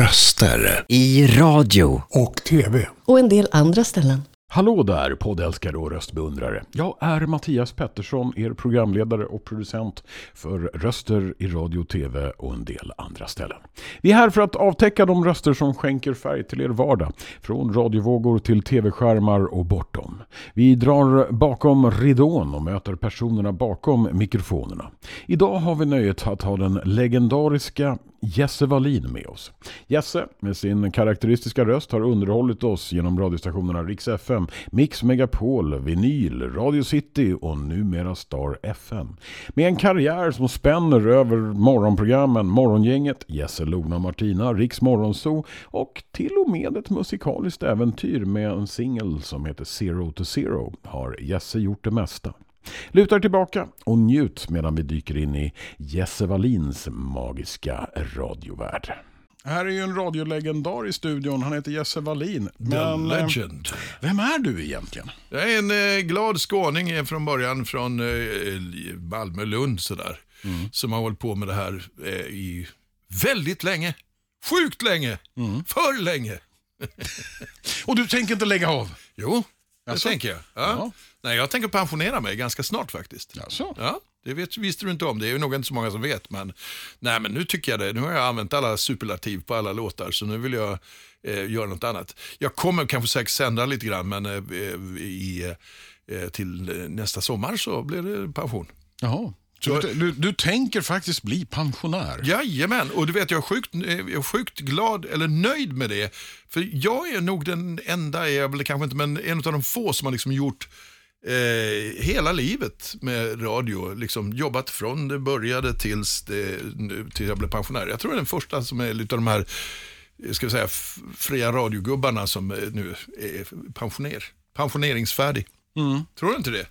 Röster. I radio. Och TV. Och en del andra ställen. Hallå där poddälskare och röstbeundrare. Jag är Mattias Pettersson, er programledare och producent för röster i radio tv och en del andra ställen. Vi är här för att avtäcka de röster som skänker färg till er vardag. Från radiovågor till tv-skärmar och bortom. Vi drar bakom ridån och möter personerna bakom mikrofonerna. Idag har vi nöjet att ha den legendariska Jesse Wallin med oss. Jesse med sin karaktäristiska röst har underhållit oss genom radiostationerna Rix FM, Mix Megapol, Vinyl, Radio City och numera Star FM. Med en karriär som spänner över morgonprogrammen Morgongänget, Jesse Lona och Martina, Riks Morgonzoo och till och med ett musikaliskt äventyr med en singel som heter Zero to Zero har Jesse gjort det mesta. Luta er tillbaka och njut medan vi dyker in i Jesse Wallins magiska radiovärld. Här är ju en radiolegendar i studion. Han heter Jesse Wallin. The Men, eh, Legend. Vem är du egentligen? Jag är en eh, glad skåning från början från eh, Malmö, Lund sådär. Som har hållit på med det här eh, i väldigt länge. Sjukt länge. För länge. Och du tänker inte lägga av? Jo, det Jaså? tänker jag. Ja. Ja. Nej, jag tänker pensionera mig ganska snart faktiskt. Jaså? Ja, det vet, visste du inte om. Det är nog inte så många som vet. Men, nej, men nu tycker jag det. Nu har jag använt alla superlativ på alla låtar, så nu vill jag eh, göra något annat. Jag kommer kanske säkert sända lite grann, men eh, i, eh, till eh, nästa sommar så blir det pension. Jaha. Så du, du, du tänker faktiskt bli pensionär? Jajamän, och du vet jag är, sjukt, eh, jag är sjukt glad eller nöjd med det. För jag är nog den enda, är jag väl kanske inte, men en av de få som har liksom gjort eh, hela livet med radio. Liksom jobbat från det började tills, det, nu, till jag blev pensionär. Jag tror jag är den första som är lite av de här eh, ska vi säga, fria radiogubbarna som eh, nu är pensioner, pensioneringsfärdig. Tror du inte det?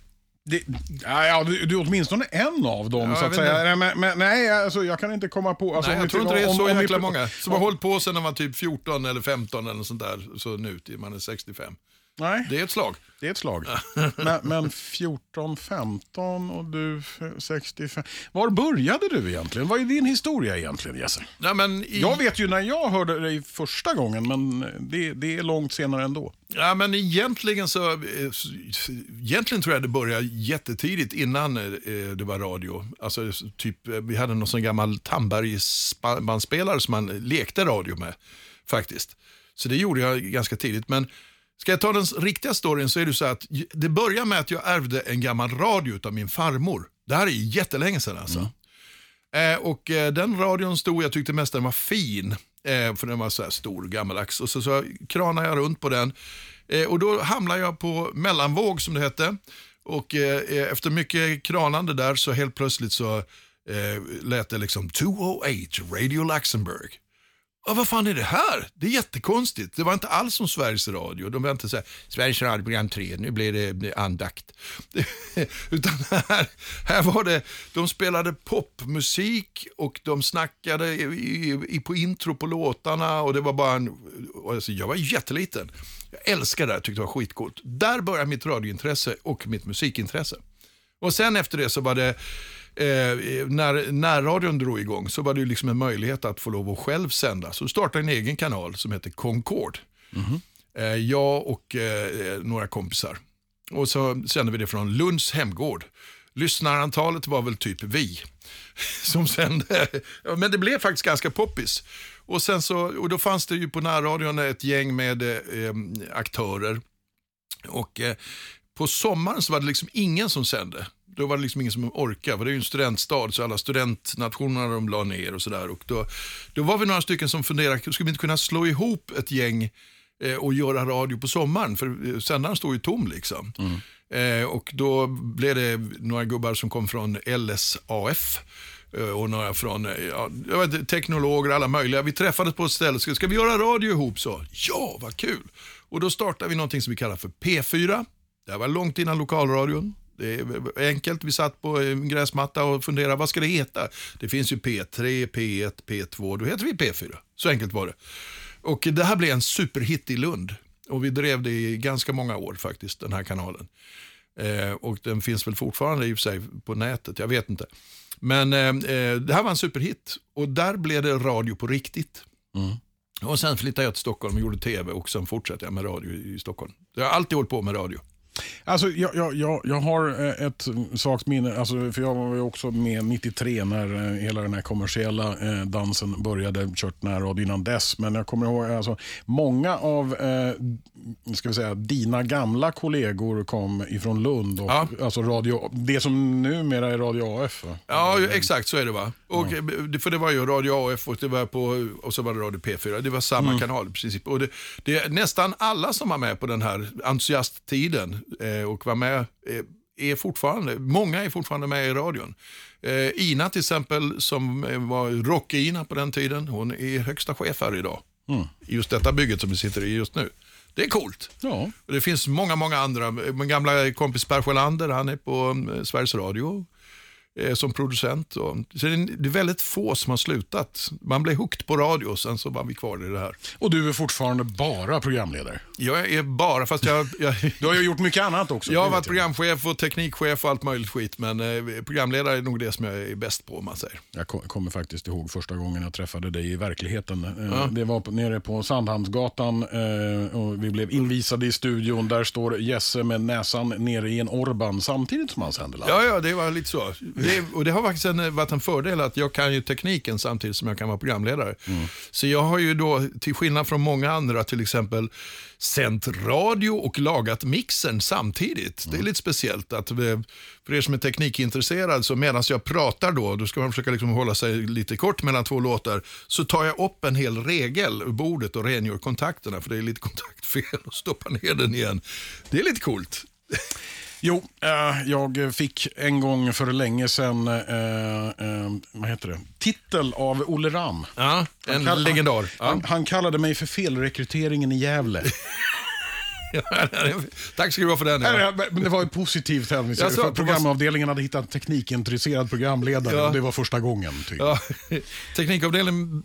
Det, ja, du, du är åtminstone en av dem Ja, så att säga. Nej, men, nej, alltså, jag kan inte komma på... Alltså, Nej, jag tror inte det är om- så om jäkla många som har hållit på sedan de var typ 14 eller 15 eller sånt där. Så nu till man är 65. Nej, Det är ett slag. det är ett slag. men, men 14, 15 och du f- 65. Var började du egentligen? Vad är din historia egentligen Jesse? Nej, men i, Jag vet ju när jag hörde dig första gången, men det, det är långt senare ändå. ja, men egentligen så, eh, egentligen tror jag det började jättetidigt innan eh, det var radio. Alltså typ, vi hade någon sån gammal Tandbergs-bandspelare som man lekte radio med faktiskt. Så det gjorde jag ganska tidigt. Men ska jag ta den riktiga storyn så är det så att det började med att jag ärvde en gammal radio av min farmor. Det här är jättelänge sedan alltså. Eh, och eh, den radion stod, jag tyckte mest den var fin. Eh, för den var så här stor gammaldags. Och så, så kranade jag runt på den. Eh, och då hamnade jag på mellanvåg som det hette. Och eh, eh, efter mycket kranande där så helt plötsligt så eh, lät det liksom 208 Radio Luxemburg. Ja, vad fan är det här? Det är jättekonstigt. Det var inte alls som Sveriges Radio. De var inte så här, Sveriges Radio program 3, nu blir det eh, andakt. Utan här, här var det, de spelade popmusik och de snackade i, i, på intro på låtarna och det var bara en, alltså, jag var jätteliten. Jag älskade det här, tyckte det var skitcoolt. Där började mitt radiointresse och mitt musikintresse. Och sen efter det så var det, eh, när närradion drog igång så var det liksom en möjlighet att få lov att själv sända. Så startade en egen kanal som heter Concord. Eh, jag och eh, några kompisar. Och så sände vi det från Lunds hemgård. Lyssnarantalet var väl typ vi som sände. Men det blev faktiskt ganska poppis. Och, sen så, och då fanns det ju på närradion ett gäng med eh, aktörer. Och eh, på sommaren så var det liksom ingen som sände. Då var det liksom ingen som orkade, för det är ju en studentstad så alla studentnationerna de la ner och sådär. Då, då var vi några stycken som funderade, skulle vi inte kunna slå ihop ett gäng eh, och göra radio på sommaren? För eh, sändaren står ju tom liksom. Eh, och då blev det några gubbar som kom från LSAF eh, och några från eh, ja, jag vet, teknologer, alla möjliga. Vi träffades på ett ställe, ska, ska vi göra radio ihop? så? Ja, vad kul! Och då startade vi någonting som vi kallar för P4. Det här var långt innan lokalradion. Det är enkelt, vi satt på en gräsmatta och funderade, vad ska det heta? Det finns ju P3, P1, P2, då heter vi P4. Så enkelt var det. Och det här blev en superhit i Lund. Och vi drev det i ganska många år faktiskt, den här kanalen. Eh, och den finns väl fortfarande i och för sig på nätet, jag vet inte. Men eh, eh, det här var en superhit och där blev det radio på riktigt. Och sen flyttade jag till Stockholm och gjorde tv och sen fortsatte jag med radio i Stockholm. Jag har alltid hållit på med radio. Alltså, jag, jag, jag, jag har eh, ett svagt minne, alltså, för jag var ju också med 93 när eh, hela den här kommersiella eh, dansen började, kört närradio innan dess. Men jag kommer ihåg, alltså, många av eh, ska vi säga, dina gamla kollegor kom ifrån Lund. Och, Ja. alltså radio, det som numera är Radio AF. Va? Ja, exakt så är det va. Och, det- För det var ju Radio AF och, det var på, och så var det Radio P4. Det var samma kanal i princip. Och det, det är nästan alla som var med på den här entusiasttiden och var med eh, är fortfarande, många är fortfarande med i radion. Eh, Ina till exempel, som eh, var rock-Ina på den tiden, hon är högsta chef här idag. I just detta bygget som vi sitter i just nu. Det är coolt. Ja. Och det finns många, många andra. Min gamla kompis Per Sjölander, han är på eh, Sveriges Radio eh, som producent. Och, så det är, väldigt få som har slutat. Man blev hooked på radio och sen så var vi kvar i det här. Och du är fortfarande bara programledare. Jag är bara, fast jag, jag, Du har ju gjort mycket annat också. jag har varit programchef och teknikchef och allt möjligt skit. Men eh, programledare är nog det som jag är bäst på om man säger. Jag ko- kommer faktiskt ihåg första gången jag träffade dig i verkligheten. Eh, Det var på, nere på Sandhamnsgatan eh, och vi blev invisade i studion. Där står Jesse med näsan nere i en Orban samtidigt som han sänder live. Ja, ja, det var lite så. Det, och det har faktiskt en, varit en fördel att jag kan ju tekniken samtidigt som jag kan vara programledare. Så jag har ju då, till skillnad från många andra, till exempel sänt radio och lagat mixern samtidigt. Det är lite speciellt. att För er som är teknikintresserad, så medan jag pratar då, då ska man försöka liksom hålla sig lite kort mellan två låtar, så tar jag upp en hel regel ur bordet och rengör kontakterna, för det är lite kontaktfel och stoppar ner den igen. Det är lite coolt. Jo, eh, jag fick en gång för länge sedan, eh, eh, vad heter det, titel av Olle Ram. Ja, en kall- legendar. Ja. Han, han kallade mig för felrekryteringen i Gävle. Tack ska du ha för den. Ja. nej, men det var ju positivt. Jag sa för programavdelningen hade hittat en teknikintresserad programledare Ja. och det var första gången. Typ. Ja, teknikavdelningen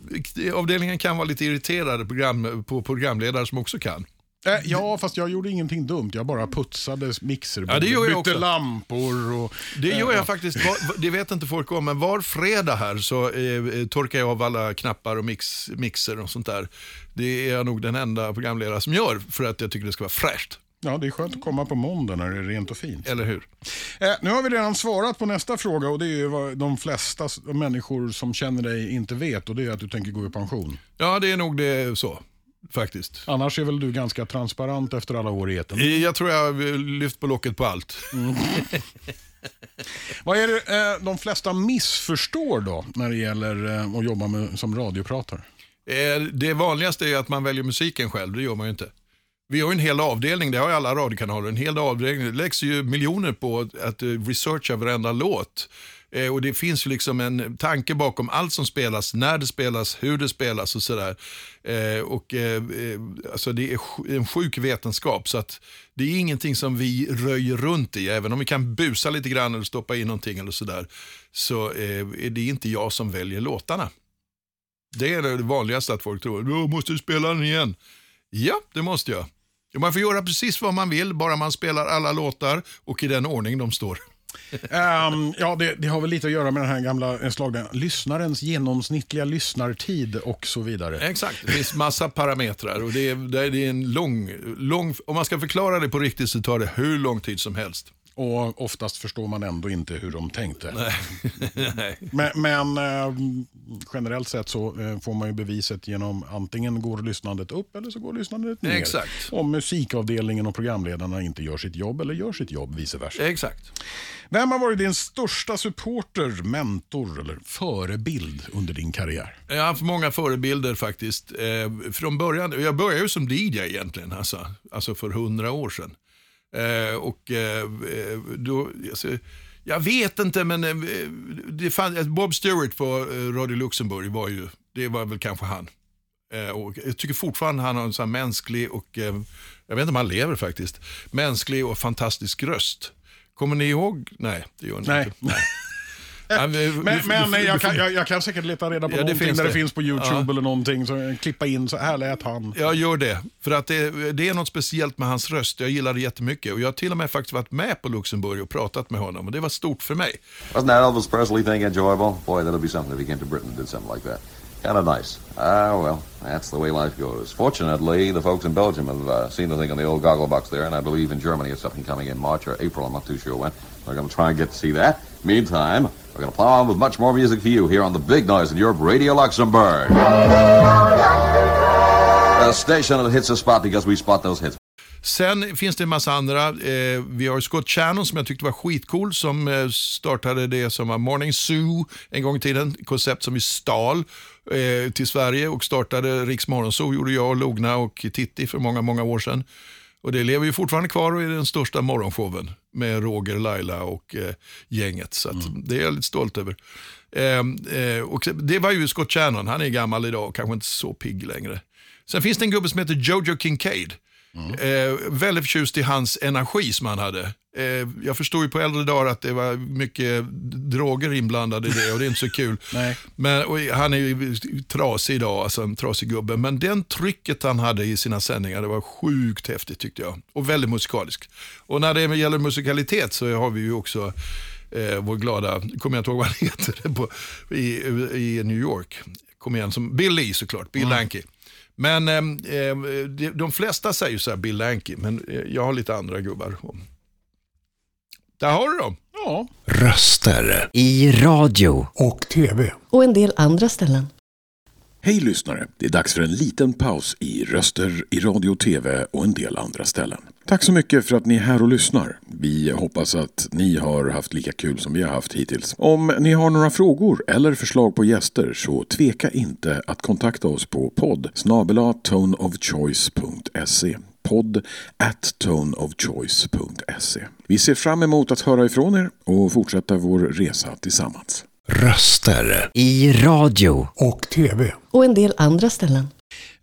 avdelningen kan vara lite irriterade program, på programledare som också kan. Eh, Ja, fast jag gjorde ingenting dumt. Jag bara putsade mixer, Ja, jag bytte också. lampor och... Det gör eh, jag faktiskt, det vet inte folk om, men var fredag här så eh, torkar jag av alla knappar och mix, mixer och sånt där. Det är jag nog den enda programledare som gör för att jag tycker det ska vara fräscht. Ja, det är skönt att komma på måndag när det är rent och fint. Eller hur? Eh, nu har vi redan svarat på nästa fråga och det är ju vad de flesta människor som känner dig inte vet och det är att du tänker gå i pension. Ja, det är nog det så. Faktiskt. Annars är väl du ganska transparent efter alla år i etern. Eh, Jag tror jag har lyft på locket på allt. Vad är det eh, de flesta missförstår då när det gäller eh, att jobba med, som radiopratare? Eh, Det vanligaste är att man väljer musiken själv, det gör man ju inte. Vi har ju en hel avdelning, det har ju alla radiokanaler, en hel avdelning. Det läggs ju miljoner på att eh, researcha varenda låt. Eh, Och det finns ju liksom en tanke bakom allt som spelas, när det spelas, hur det spelas och sådär. Eh, Och eh, eh alltså det är en sjuk vetenskap så att det är ingenting som vi röjer runt i. Även om vi kan busa lite grann eller stoppa in någonting eller sådär. Så eh, är det inte jag som väljer låtarna. Det är det vanligaste att folk tror, Då måste du spela den igen? Ja, det måste jag. Man får göra precis vad man vill, bara man spelar alla låtar och i den ordning de står. Ehm, ja, det, det har väl lite att göra med den här gamla slagna lyssnarens genomsnittliga lyssnartid och så vidare. Exakt, det finns massa parametrar och det är, det är en lång, lång, om man ska förklara det på riktigt så tar det hur lång tid som helst. Och oftast förstår man ändå inte hur de tänkte. Nej. Men, men eh, generellt sett så eh, får man ju beviset genom antingen går lyssnandet upp eller så går lyssnandet ner. Exakt. Om musikavdelningen och programledarna inte gör sitt jobb eller gör sitt jobb, vice versa. Exakt. Vem har varit din största supporter, mentor eller förebild under din karriär? Jag har haft många förebilder faktiskt. Eh, från början, jag började ju som DJ egentligen, alltså, alltså för hundra år sedan. Eh, och eh, eh då, alltså, jag vet inte, men eh, det fann, eh, Bob Stewart på Radio Luxemburg var ju, det var väl kanske han. Och jag tycker fortfarande han har en sån här mänsklig och, jag vet inte om han lever faktiskt, mänsklig och fantastisk röst. Kommer ni ihåg? Nej, det gör ni Nej. inte. Nej. Men, men jag, kan, jag, jag kan säkert leta reda på Ja, det någonting finns där det det. finns på YouTube Ja. eller någonting. Så klippa in, så här lät han. Jag gör det, för att det, det är något speciellt med hans röst. Jag gillar det jättemycket och jag har till och med faktiskt varit med på Luxemburg och pratat med honom och det var stort för mig. Wasn't that Elvis Presley thing enjoyable? Boy, that'll be something if he came to Britain and did something like that. Kind of nice. Ah, well, that's the way life goes. Fortunately, the folks in Belgium have uh, seen the thing on the old goggle box there, and I believe in Germany it's something coming in March or April. I'm not too sure when. We're going to try and get to see that. Meantime, we're going to plow on with much more music for you here on the Big Noise in Europe Radio Luxembourg. A station that hits a spot because we spot those hits. Sen finns det en massa andra. Eh, vi har Scott Shannon som jag tyckte var skitcool som eh, startade det som var Morning Zoo en gång i tiden. Koncept som vi stal eh, till Sverige och startade Riks Morgonzoo gjorde jag, Logna och Titti för många, många år sedan. Och det lever ju fortfarande kvar och är den största morgonshowen med Roger, Laila och eh, gänget. Så det är jag lite stolt över. Eh, eh, och det var ju Scott Shannon, han är gammal idag och kanske inte så pigg längre. Sen finns det en gubbe som heter Jojo Kincaid. Eh, väldigt förtjust i hans energi som han hade. Eh, jag förstod ju på äldre dagar att det var mycket droger inblandade i det och det är inte så kul. Men, han är ju trasig idag, alltså en trasig gubbe. Men den trycket han hade i sina sändningar, det var sjukt häftigt tyckte jag. Och väldigt musikalisk. Och när det gäller musikalitet så har vi ju också eh, vår glada, kommer jag inte ihåg vad han heter, på, i, i New York. Kom igen, som Bill Lee såklart, Bill Lankey. Men eh, de, flesta säger så här Bill Lankey, men eh, jag har lite andra gubbar. Där har du dem. Ja. Röster. I radio. Och TV. Och en del andra ställen. Hej lyssnare! Det är dags för en liten paus i röster i radio och tv och en del andra ställen. Tack så mycket för att ni är här och lyssnar. Vi hoppas att ni har haft lika kul som vi har haft hittills. Om ni har några frågor eller förslag på gäster så tveka inte att kontakta oss på podd snabela toneofchoice.se podd at toneofchoice.se Vi ser fram emot att höra ifrån er och fortsätta vår resa tillsammans. Röster. I radio. Och TV. Och en del andra ställen.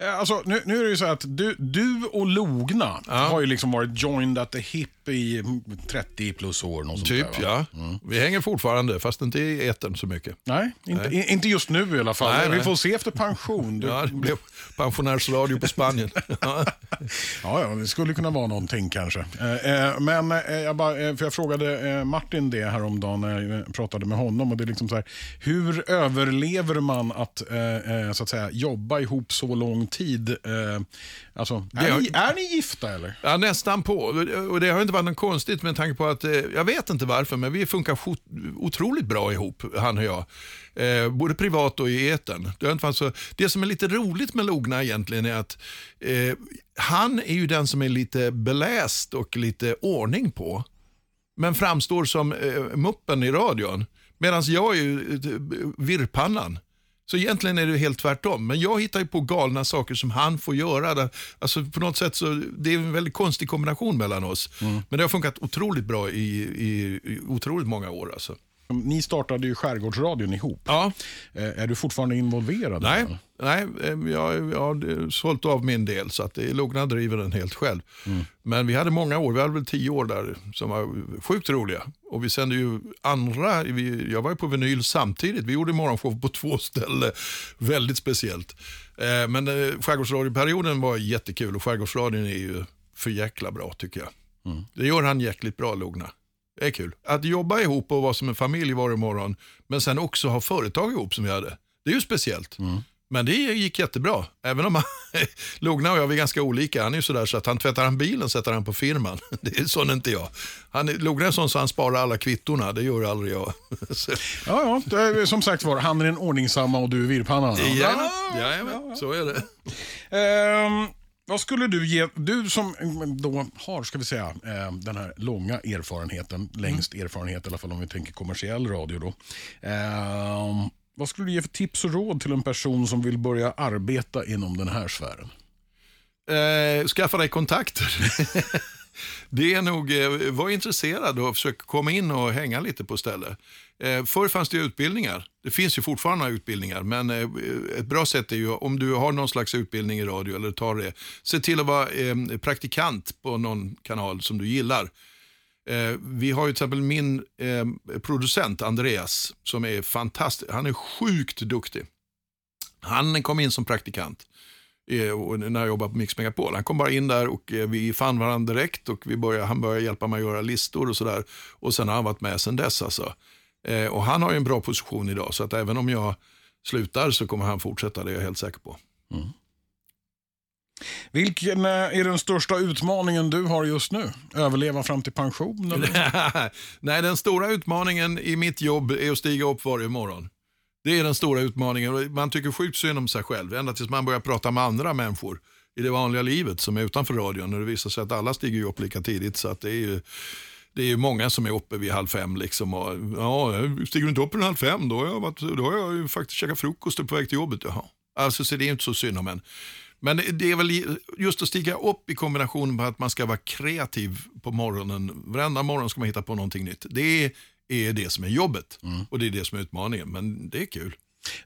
Eh, Alltså, nu, nu är det ju så att du, du och Logna har ju liksom varit joined at the hip i 30 plus år. Något Typ där, ja. Vi hänger fortfarande, fast inte i etern så mycket. Nej, inte, i- inte just nu i alla fall. Nej, Vi nej. får se efter pension. Du, Ja, det blev pensionärsradio på Spanien. Ja. Ja, det skulle kunna vara någonting kanske. Eh, eh, men eh, jag, bara, för jag frågade Martin det häromdagen när jag pratade med honom. Och det är liksom så här, hur överlever man att, så att säga, jobba ihop så lång tid? Alltså, är, har- ni, är ni gifta eller? Ja, nästan på. Och det har inte varit något konstigt med tanke på att, eh, jag vet inte varför, men vi funkar otroligt bra ihop, han och jag. Eh, både privat och i etern. Det, så, det som är lite roligt med Logna egentligen är att eh, han är ju den som är lite beläst och lite ordning på. Men framstår som eh, muppen i radion. Medan jag är ju eh, virrpannan. Så egentligen är det helt tvärtom. Men jag hittar ju på galna saker som han får göra. Alltså på något sätt så, det är en väldigt konstig kombination mellan oss. Men det har funkat otroligt bra i, i, i otroligt många år. Alltså. Ni startade ju Skärgårdsradion ihop. Ja, Eh, är du fortfarande involverad? nej, nej eh, jag, jag har sålt av min del så att Logna driver den helt själv. Men vi hade många år, vi hade väl tio år där som var sjukt roliga. Och vi sände ju andra, vi, jag var ju på vinyl samtidigt, vi gjorde morgonshow på två ställen, väldigt speciellt. Eh, men Skärgårdsradioperioden var jättekul och Skärgårdsradion är ju för jäkla bra tycker jag. Det gör han jäkligt bra Logna. Det är kul. Att jobba ihop och vara som en familj varje morgon, men sen också ha företag ihop som vi hade. Det är ju speciellt. Men det gick jättebra. Även om Logna och jag är ganska olika. Han är ju sådär så att han tvättar han bilen sätter han på firman. Det är sån inte jag. Han, Logna är sån så han sparar alla kvittorna. Det gör aldrig jag. Ja, ja. Det som sagt var, han är den ordningsamma och du är virrpannan. jajamän, jajamän, så är det. Ehm, vad skulle du ge, du som då har, ska vi säga, eh, den här långa erfarenheten, längst erfarenhet i alla fall om vi tänker kommersiell radio då. Ehm, vad skulle du ge för tips och råd till en person som vill börja arbeta inom den här sfären? Eh, skaffa dig kontakter. det är nog, eh, var intresserad och försök komma in och hänga lite på stället. Eh, förr fanns det utbildningar. Det finns ju fortfarande utbildningar, men eh, ett bra sätt är ju om du har någon slags utbildning i radio eller tar det, se till att vara eh, praktikant på någon kanal som du gillar. Eh, vi har ju till exempel min eh, producent Andreas som är fantastisk. Han är sjukt duktig. Han kom in som praktikant eh, när jag jobbade på Mix Megapol. Han kom bara in där och eh, vi fann varandra direkt och vi började, han började hjälpa mig att göra listor och sådär. Och sen har han varit med sen dess alltså. Eh, och han har ju en bra position idag så att även om jag slutar så kommer han fortsätta, det är jag helt säker på. Vilken eh, är den största utmaningen du har just nu? Överleva fram till pension? Eller? Nej, den stora utmaningen i mitt jobb är att stiga upp varje morgon. Det är den stora utmaningen. Man tycker sjukt synd om sig själv, ända tills man börjar prata med andra människor i det vanliga livet som är utanför radion. När det visar sig att alla stiger upp lika tidigt. Så att det är ju det är ju många som är uppe vid halv fem. Liksom och, ja, stiger du inte upp vid halv fem, då har jag, varit, då har jag ju faktiskt käkat frukost och på väg till jobbet. Jaha. Alltså, så det är inte så synd om en. Men det är väl just att stiga upp i kombination med att man ska vara kreativ på morgonen. Varenda morgon ska man hitta på någonting nytt. Det är det som är jobbet och det är det som är utmaningen. Men det är kul.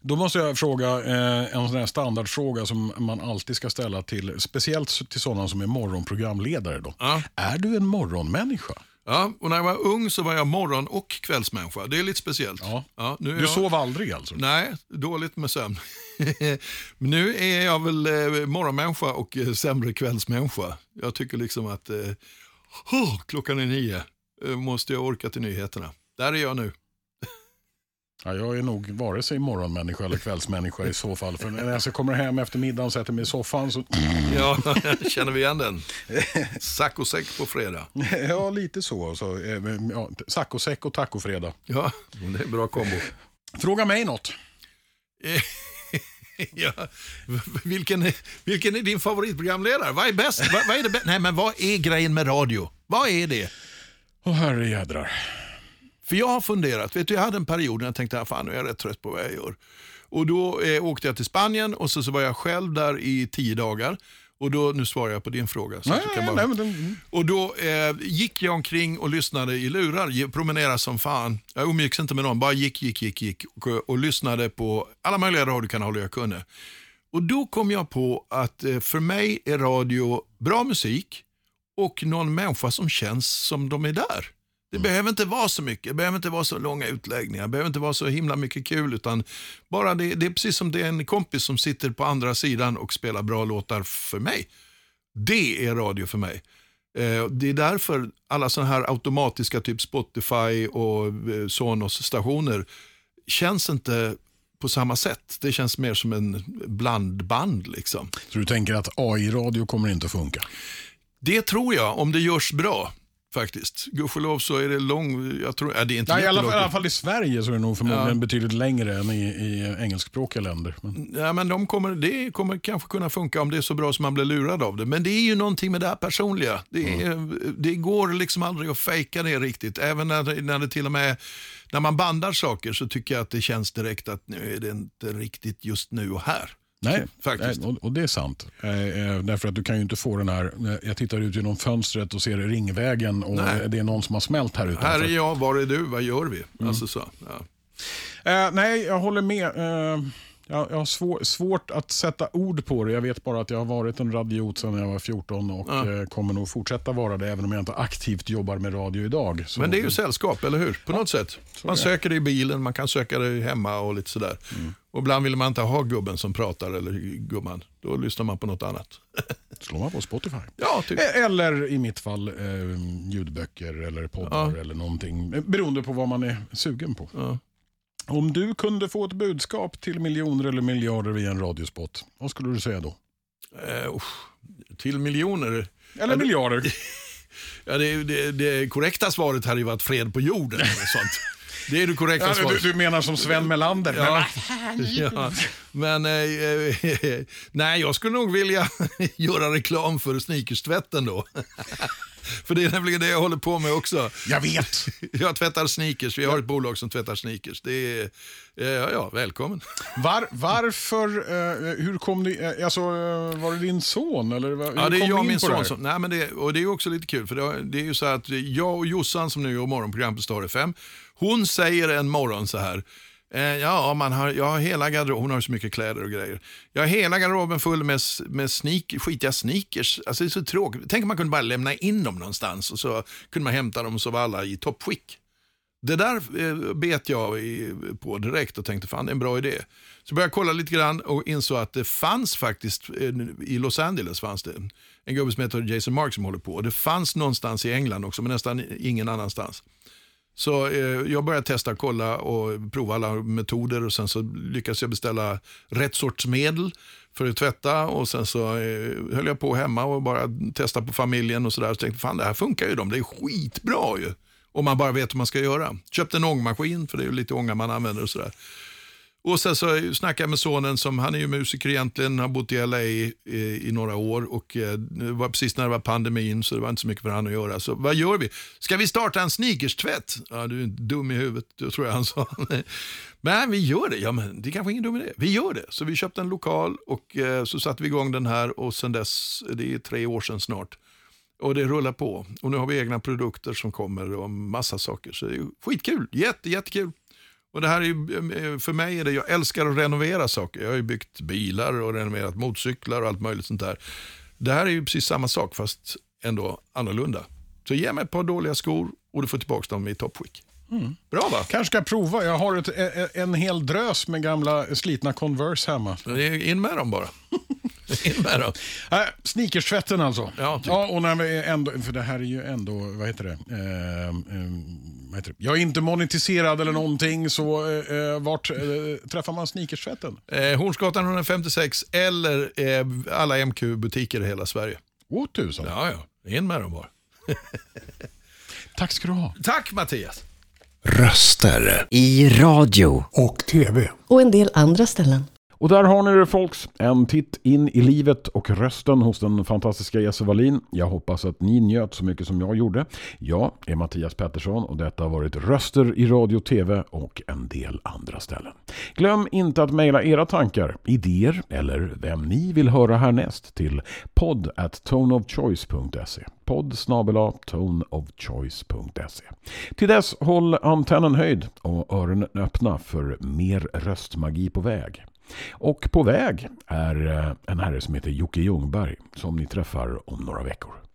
Då måste jag fråga eh, en sån här standardfråga som man alltid ska ställa till, speciellt till sådana som är morgonprogramledare. Då. Ja. Är du en morgonmänniska? Ja, och när jag var ung så var jag morgon och kvällsmänniska. Det är lite speciellt. Ja. nu är Du jag... sov aldrig alltså? Nej, dåligt med sömn. Men nu är jag väl eh, morgonmänniska och eh, sämre kvällsmänniska. Jag tycker liksom att eh, oh, klockan är nio, eh, måste jag orka till nyheterna. Där är jag nu. Ja, jag är nog vare sig morgonmänniska eller kvällsmänniska i så fall. För när jag så kommer hem efter middagen och sätter mig i soffan så... Ja, känner vi igen den? Saccosäck på fredag. ja, lite så. så eh, ja, saccosäck och tacofredag. Ja, det är en bra kombo. Fråga mig något. ja, vilken, är- vilken är din favoritprogramledare? Vad är bäst? Vad, vad är det bä- Nej, men vad är grejen med radio? Vad är det? Åh herre jädrar. För jag har funderat, vet du, jag hade en period när jag tänkte, "Ah, fan nu är jag rätt trött på vad jag gör. Och då eh, åkte jag till Spanien och så, så var jag själv där i tio dagar. Och då, nu svarar jag på din fråga. Så Nej, du kan bara... nej, den- Och då eh, gick jag omkring och lyssnade i lurar, promenerade som fan. Jag umgicks inte med någon, bara gick, gick, gick, gick och, och lyssnade på alla möjliga radiokanaler jag kunde. Och då kom jag på att eh, för mig är radio bra musik och någon människa som känns som de är där. Det behöver inte vara så mycket, det behöver inte vara så långa utläggningar, det behöver inte vara så himla mycket kul, utan bara det, det är precis som det är en kompis som sitter på andra sidan och spelar bra låtar för mig. Det är radio för mig. Eh, Det är därför alla sådana här automatiska typ Spotify och eh, Sonos stationer känns inte på samma sätt. Det känns mer som en blandband liksom. Så du tänker att AI-radio kommer inte att funka? Det tror jag, om det görs bra faktiskt. Gudskelov så är det lång, jag tror, ja, det är inte Nej, i, alla, fall- I alla fall i Sverige så är det nog förmodligen Ja. betydligt längre än i, i engelskspråkiga länder. Men, Ja, men de kommer, det kommer kanske kunna funka om det är så bra som man blir lurad av det. Men det är ju någonting med det här personliga. Det, är, det går liksom aldrig att fejka det riktigt. Även när när det till och med, när man bandar saker så tycker jag att det känns direkt att nu är det inte riktigt just nu och här. Nej, Faktiskt. nej och, det är sant. Eh, eh, därför att du kan ju inte få den här, eh, jag tittar ut genom fönstret och ser Ringvägen och Nej. det är någon som har smält här utanför. Här är jag, var är du, vad gör vi? Alltså så, ja. Eh, nej, jag håller med. Eh, jag, jag har svår, svårt att sätta ord på det. Jag vet bara att jag har varit en radiot sedan jag var 14 och Ja. eh, kommer nog fortsätta vara det även om jag inte aktivt jobbar med radio idag. Så, Men det är ju sällskap, eller hur? På något sätt. Man söker det i bilen, man kan söka det hemma och lite sådär. Och ibland vill man inte ha gubben som pratar eller gumman. Då lyssnar man på något annat. slår man på Spotify. Ja, typ. Eh, Eller i mitt fall eh, ljudböcker eller poddar Ja. eller någonting. Beroende på vad man är sugen på. Ja. Om du kunde få ett budskap till miljoner eller miljarder via en radiospot, vad skulle du säga då? Usch, till miljoner. Eller miljarder. Ja, det, det, det korrekta svaret hade ju varit fred på jorden. Eller sånt. Det är det korrekta Ja, svaret. du, du menar som Sven Melander? Ja. ja. Men eh, nej, jag skulle nog vilja göra reklam för sneakerstvätten då. För det är nämligen det jag håller på med också. Jag vet. Jag tvättar sneakers, vi har ett bolag som tvättar sneakers. Det är, eh, ja, ja, välkommen. Var, varför, eh, hur kom ni, eh, alltså eh, var det din son eller? Ja, det är jag och in min son som, nej men det, och det är också lite kul, för det, det är ju så att jag och Jossan som nu gör morgonprogram på Star FM, hon säger en morgon så här, Eh, ja, man har, jag har hela garderoben, hon har så mycket kläder och grejer. Jag har hela garderoben full med, med sneak, skitiga sneakers. Alltså det är så tråkigt. Tänk om man kunde bara lämna in dem någonstans och så kunde man hämta dem och så var alla i toppskick. Det där eh, bet jag i, på direkt och tänkte fan det är en bra idé. Så började jag kolla lite grann och insåg att det fanns faktiskt, eh, i Los Angeles fanns det en gubbe som heter Jason Mark som håller på. Och det fanns någonstans i England också men nästan ingen annanstans. Så eh, jag började testa, kolla och prova alla metoder och sen så lyckades jag beställa rätt sorts medel för att tvätta och sen så eh, höll jag på hemma och bara testa på familjen och sådär. Så tänkte fan det här funkar ju de, det är skitbra ju. Om man bara vet hur man ska göra. Köpte en ångmaskin, för det är ju lite ånga man använder och sådär. Och sen så snackade jag med sonen, som han är ju musiker egentligen, har bott i LA i, eh, i några år och eh, det var precis när det var pandemin så det var inte så mycket för han att göra. Så vad gör vi? Ska vi starta en sneakers-tvätt? Ja, du är inte dum i huvudet, tror jag han sa. Men vi gör det. Ja, men det är kanske ingen dum idé. Vi gör det. Så vi köpte en lokal och eh, så satte vi igång den här och sen dess, det är tre år sedan snart. Och det rullar på. Och nu har vi egna produkter som kommer och massa saker. Så det är skitkul. Jätte, jättekul. Och det här är ju, för mig är det, jag älskar att renovera saker. Jag har ju byggt bilar och renoverat motorcyklar och allt möjligt sånt där. Det här är ju precis samma sak fast ändå annorlunda. Så ge mig ett par dåliga skor och du får tillbaka dem i toppskick. Bra va? Kanske ska prova. Jag har ett, e- en hel drös med gamla slitna Converse hemma. In med dem bara. In med dem. Äh, sneakerstvätten alltså. Ja, typ. ja, och när vi ändå, för det här är ju ändå, vad heter det? Eh, eh, vad heter det? Jag är inte monetiserad eller någonting, så eh, vart eh, träffar man sneakerstvätten? Eh, Hornsgatan 156 eller eh, alla MQ-butiker i hela Sverige. Åh tusan. Ja, ja. In med dem bara. Tack ska du ha. Tack Mattias. Röster. I radio. Och TV. Och en del andra ställen. Och där har ni det folks. En titt in i livet och rösten hos den fantastiska Jesse Wallin. Jag hoppas att ni njöt så mycket som jag gjorde. Jag är Mattias Pettersson och detta har varit Röster i radio, tv och en del andra ställen. Glöm inte att mejla era tankar, idéer eller vem ni vill höra härnäst till podd at toneofchoice.se podd snabel-a toneofchoice.se Till dess håll antennen höjd och öronen öppna för mer röstmagi på väg. Och på väg är eh, en herre som heter Jocke Ljungberg som ni träffar om några veckor.